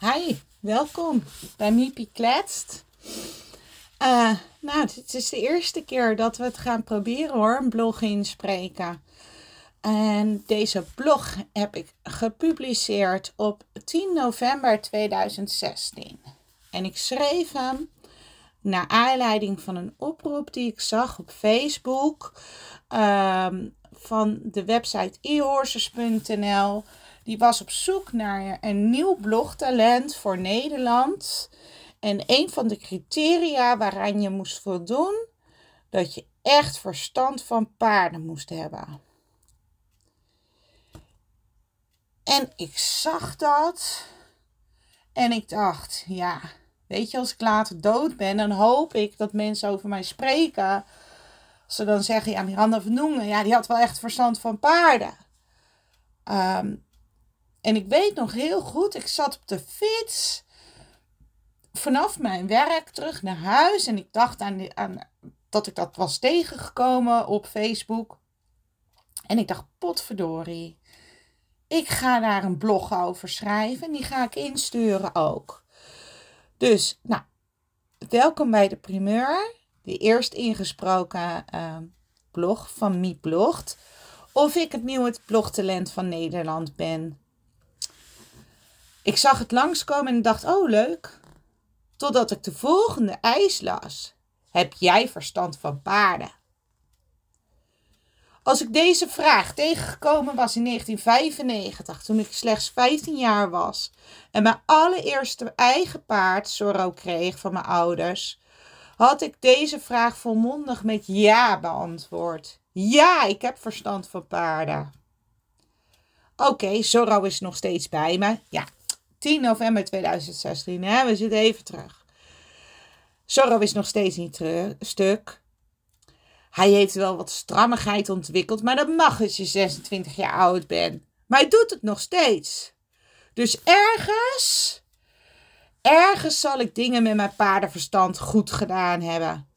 Hi, welkom bij Miepie Kletst. Uh, nou, het is de eerste keer dat we het gaan proberen hoor, een blog inspreken. En deze blog heb ik gepubliceerd op 10 november 2016. En ik schreef hem naar aanleiding van een oproep die ik zag op Facebook um, van de website ehorses.nl die was op zoek naar een nieuw blogtalent voor Nederland. En een van de criteria waaraan je moest voldoen, dat je echt verstand van paarden moest hebben. En ik zag dat. En ik dacht, ja, weet je, als ik later dood ben, dan hoop ik dat mensen over mij spreken. Ze dan zeggen, ja, Miranda van ja, die had wel echt verstand van paarden. Um, en ik weet nog heel goed, ik zat op de fiets vanaf mijn werk terug naar huis. En ik dacht aan, aan dat ik dat was tegengekomen op Facebook. En ik dacht, potverdorie. Ik ga daar een blog over schrijven. En die ga ik insturen ook. Dus, nou, welkom bij de primeur. De eerst ingesproken uh, blog van Miep Blogt. Of ik het nieuwe blogtalent van Nederland ben. Ik zag het langskomen en dacht, oh leuk. Totdat ik de volgende eis las. Heb jij verstand van paarden? Als ik deze vraag tegengekomen was in 1995, toen ik slechts 15 jaar was en mijn allereerste eigen paard, Zorro, kreeg van mijn ouders, had ik deze vraag volmondig met ja beantwoord. Ja, ik heb verstand van paarden. Oké, okay, Zorro is nog steeds bij me. Ja, 10 november 2016. Hè? We zitten even terug. Zorro is nog steeds niet stuk. Hij heeft wel wat strammigheid ontwikkeld, maar dat mag als je 26 jaar oud bent. Maar hij doet het nog steeds. Dus ergens, ergens zal ik dingen met mijn paardenverstand goed gedaan hebben.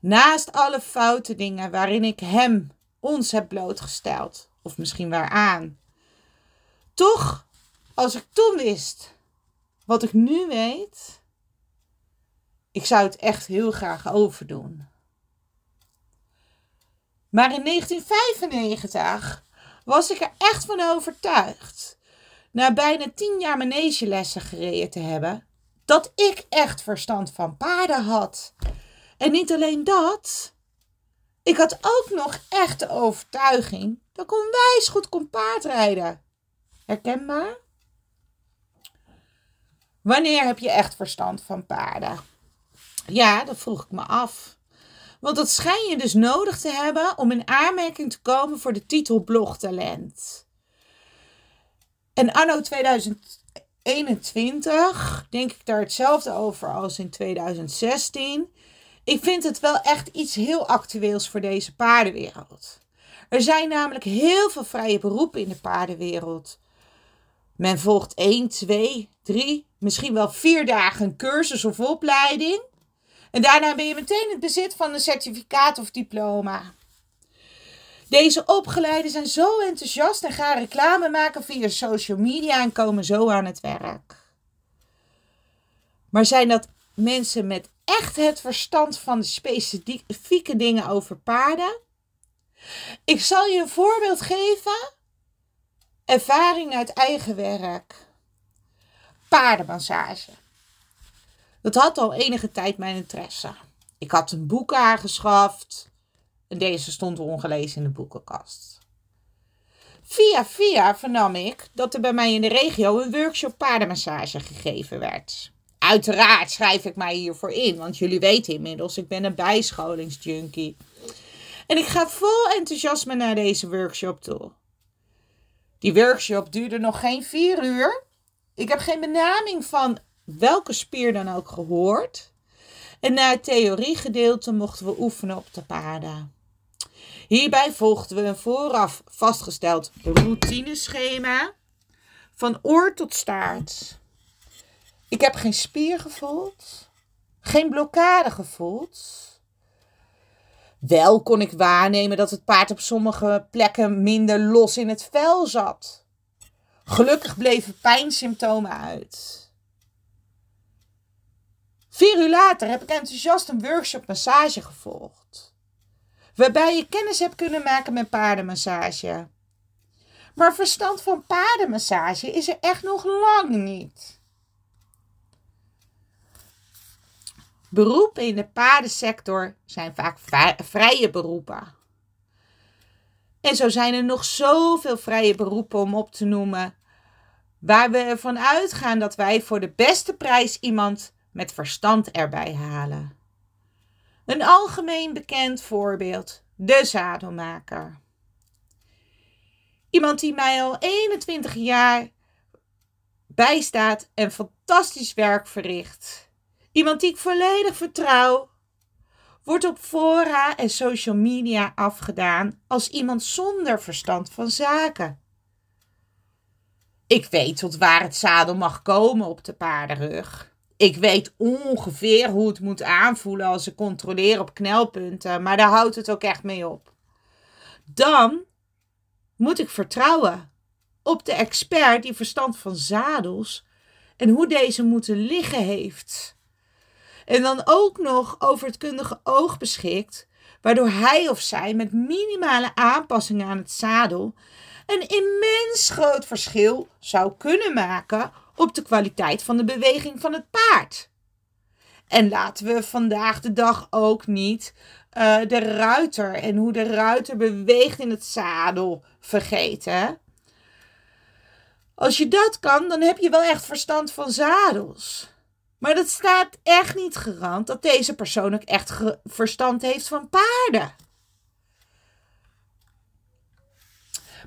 Naast alle foute dingen waarin ik hem, ons heb blootgesteld. Of misschien waaraan. Toch als ik toen wist wat ik nu weet, ik zou het echt heel graag overdoen. Maar in 1995 was ik er echt van overtuigd, na bijna tien jaar manegelessen gereden te hebben, dat ik echt verstand van paarden had. En niet alleen dat, ik had ook nog echt de overtuiging dat ik onwijs goed kon paardrijden. Herkenbaar? Wanneer heb je echt verstand van paarden? Ja, dat vroeg ik me af. Want dat schijn je dus nodig te hebben om in aanmerking te komen voor de titel blogtalent. En anno 2021 denk ik daar hetzelfde over als in 2016. Ik vind het wel echt iets heel actueels voor deze paardenwereld. Er zijn namelijk heel veel vrije beroepen in de paardenwereld. Men volgt 1, 2, 3, misschien wel vier dagen cursus of opleiding. En daarna ben je meteen in bezit van een certificaat of diploma. Deze opgeleiden zijn zo enthousiast en gaan reclame maken via social media en komen zo aan het werk. Maar zijn dat mensen met echt het verstand van specifieke dingen over paarden? Ik zal je een voorbeeld geven. Ervaring uit eigen werk paardenmassage. Dat had al enige tijd mijn interesse. Ik had een boek aangeschaft en deze stond ongelezen in de boekenkast. Via via vernam ik dat er bij mij in de regio een workshop paardenmassage gegeven werd. Uiteraard schrijf ik mij hiervoor in, want jullie weten inmiddels, ik ben een bijscholingsjunkie. En ik ga vol enthousiasme naar deze workshop toe. Die workshop duurde nog geen vier uur ik heb geen benaming van welke spier dan ook gehoord. En na het theoriegedeelte mochten we oefenen op de paarden. Hierbij volgden we een vooraf vastgesteld routineschema van oor tot staart. Ik heb geen spier gevoeld, geen blokkade gevoeld. Wel kon ik waarnemen dat het paard op sommige plekken minder los in het vel zat. Gelukkig bleven pijnsymptomen uit. Vier uur later heb ik enthousiast een workshop massage gevolgd. Waarbij je kennis hebt kunnen maken met paardenmassage. Maar verstand van paardenmassage is er echt nog lang niet. Beroepen in de paardensector zijn vaak vrije beroepen. En zo zijn er nog zoveel vrije beroepen om op te noemen, waar we ervan uitgaan dat wij voor de beste prijs iemand met verstand erbij halen. Een algemeen bekend voorbeeld: de zadelmaker. Iemand die mij al 21 jaar bijstaat en fantastisch werk verricht. Iemand die ik volledig vertrouw. Wordt op fora en social media afgedaan als iemand zonder verstand van zaken. Ik weet tot waar het zadel mag komen op de paardenrug. Ik weet ongeveer hoe het moet aanvoelen als ik controleer op knelpunten, maar daar houdt het ook echt mee op. Dan moet ik vertrouwen op de expert die verstand van zadels en hoe deze moeten liggen heeft. En dan ook nog over het kundige oog beschikt, waardoor hij of zij met minimale aanpassingen aan het zadel een immens groot verschil zou kunnen maken op de kwaliteit van de beweging van het paard. En laten we vandaag de dag ook niet uh, de ruiter en hoe de ruiter beweegt in het zadel vergeten. Als je dat kan, dan heb je wel echt verstand van zadels. Maar dat staat echt niet garant dat deze persoon ook echt verstand heeft van paarden.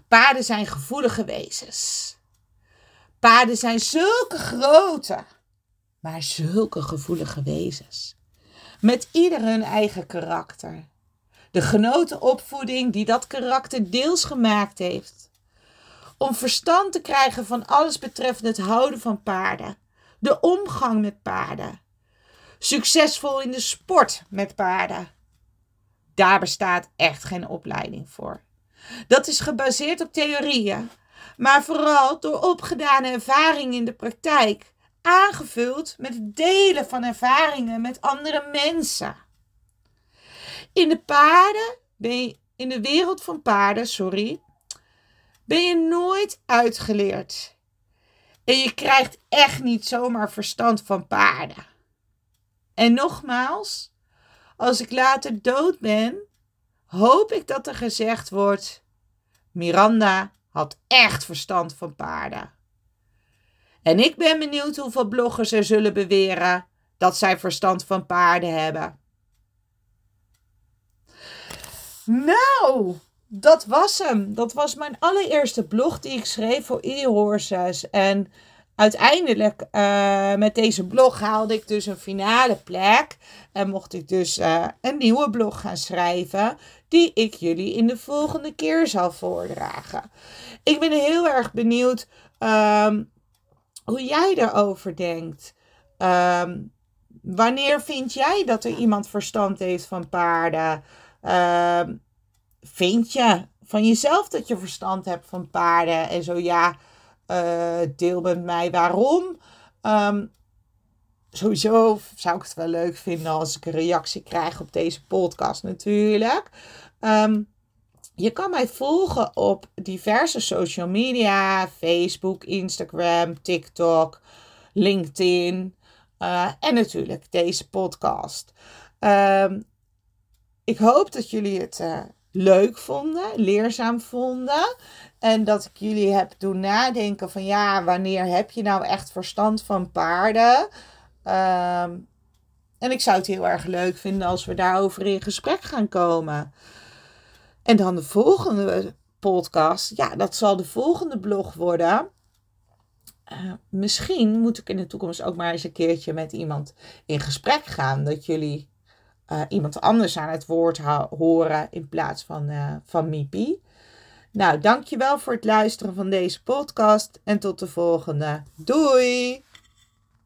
Paarden zijn gevoelige wezens. Paarden zijn zulke grote, maar zulke gevoelige wezens. Met ieder hun eigen karakter. De genoten opvoeding die dat karakter deels gemaakt heeft. Om verstand te krijgen van alles betreffende het houden van paarden. De omgang met paarden. Succesvol in de sport met paarden. Daar bestaat echt geen opleiding voor. Dat is gebaseerd op theorieën, maar vooral door opgedane ervaring in de praktijk, aangevuld met het delen van ervaringen met andere mensen. In de paarden ben in de wereld van paarden, sorry, ben je nooit uitgeleerd. En je krijgt echt niet zomaar verstand van paarden. En nogmaals, als ik later dood ben, hoop ik dat er gezegd wordt: Miranda had echt verstand van paarden. En ik ben benieuwd hoeveel bloggers er zullen beweren dat zij verstand van paarden hebben. Nou, dat was hem. Dat was mijn allereerste blog die ik schreef voor e-horses. En uiteindelijk uh, met deze blog haalde ik dus een finale plek. En mocht ik dus uh, een nieuwe blog gaan schrijven. Die ik jullie in de volgende keer zal voordragen. Ik ben heel erg benieuwd um, hoe jij erover denkt. Um, wanneer vind jij dat er iemand verstand heeft van paarden? Uh, vind je van jezelf dat je verstand hebt van paarden? En zo ja, uh, deel met mij waarom. Um, sowieso zou ik het wel leuk vinden als ik een reactie krijg op deze podcast natuurlijk. Um, je kan mij volgen op diverse social media: Facebook, Instagram, TikTok, LinkedIn uh, en natuurlijk deze podcast. Um, ik hoop dat jullie het uh, leuk vonden, leerzaam vonden. En dat ik jullie heb doen nadenken van ja, wanneer heb je nou echt verstand van paarden? Um, en ik zou het heel erg leuk vinden als we daarover in gesprek gaan komen. En dan de volgende podcast, ja, dat zal de volgende blog worden. Uh, misschien moet ik in de toekomst ook maar eens een keertje met iemand in gesprek gaan. Dat jullie uh, iemand anders aan het woord horen in plaats van, uh, van Mipi. Nou, dankjewel voor het luisteren van deze podcast en tot de volgende. Doei!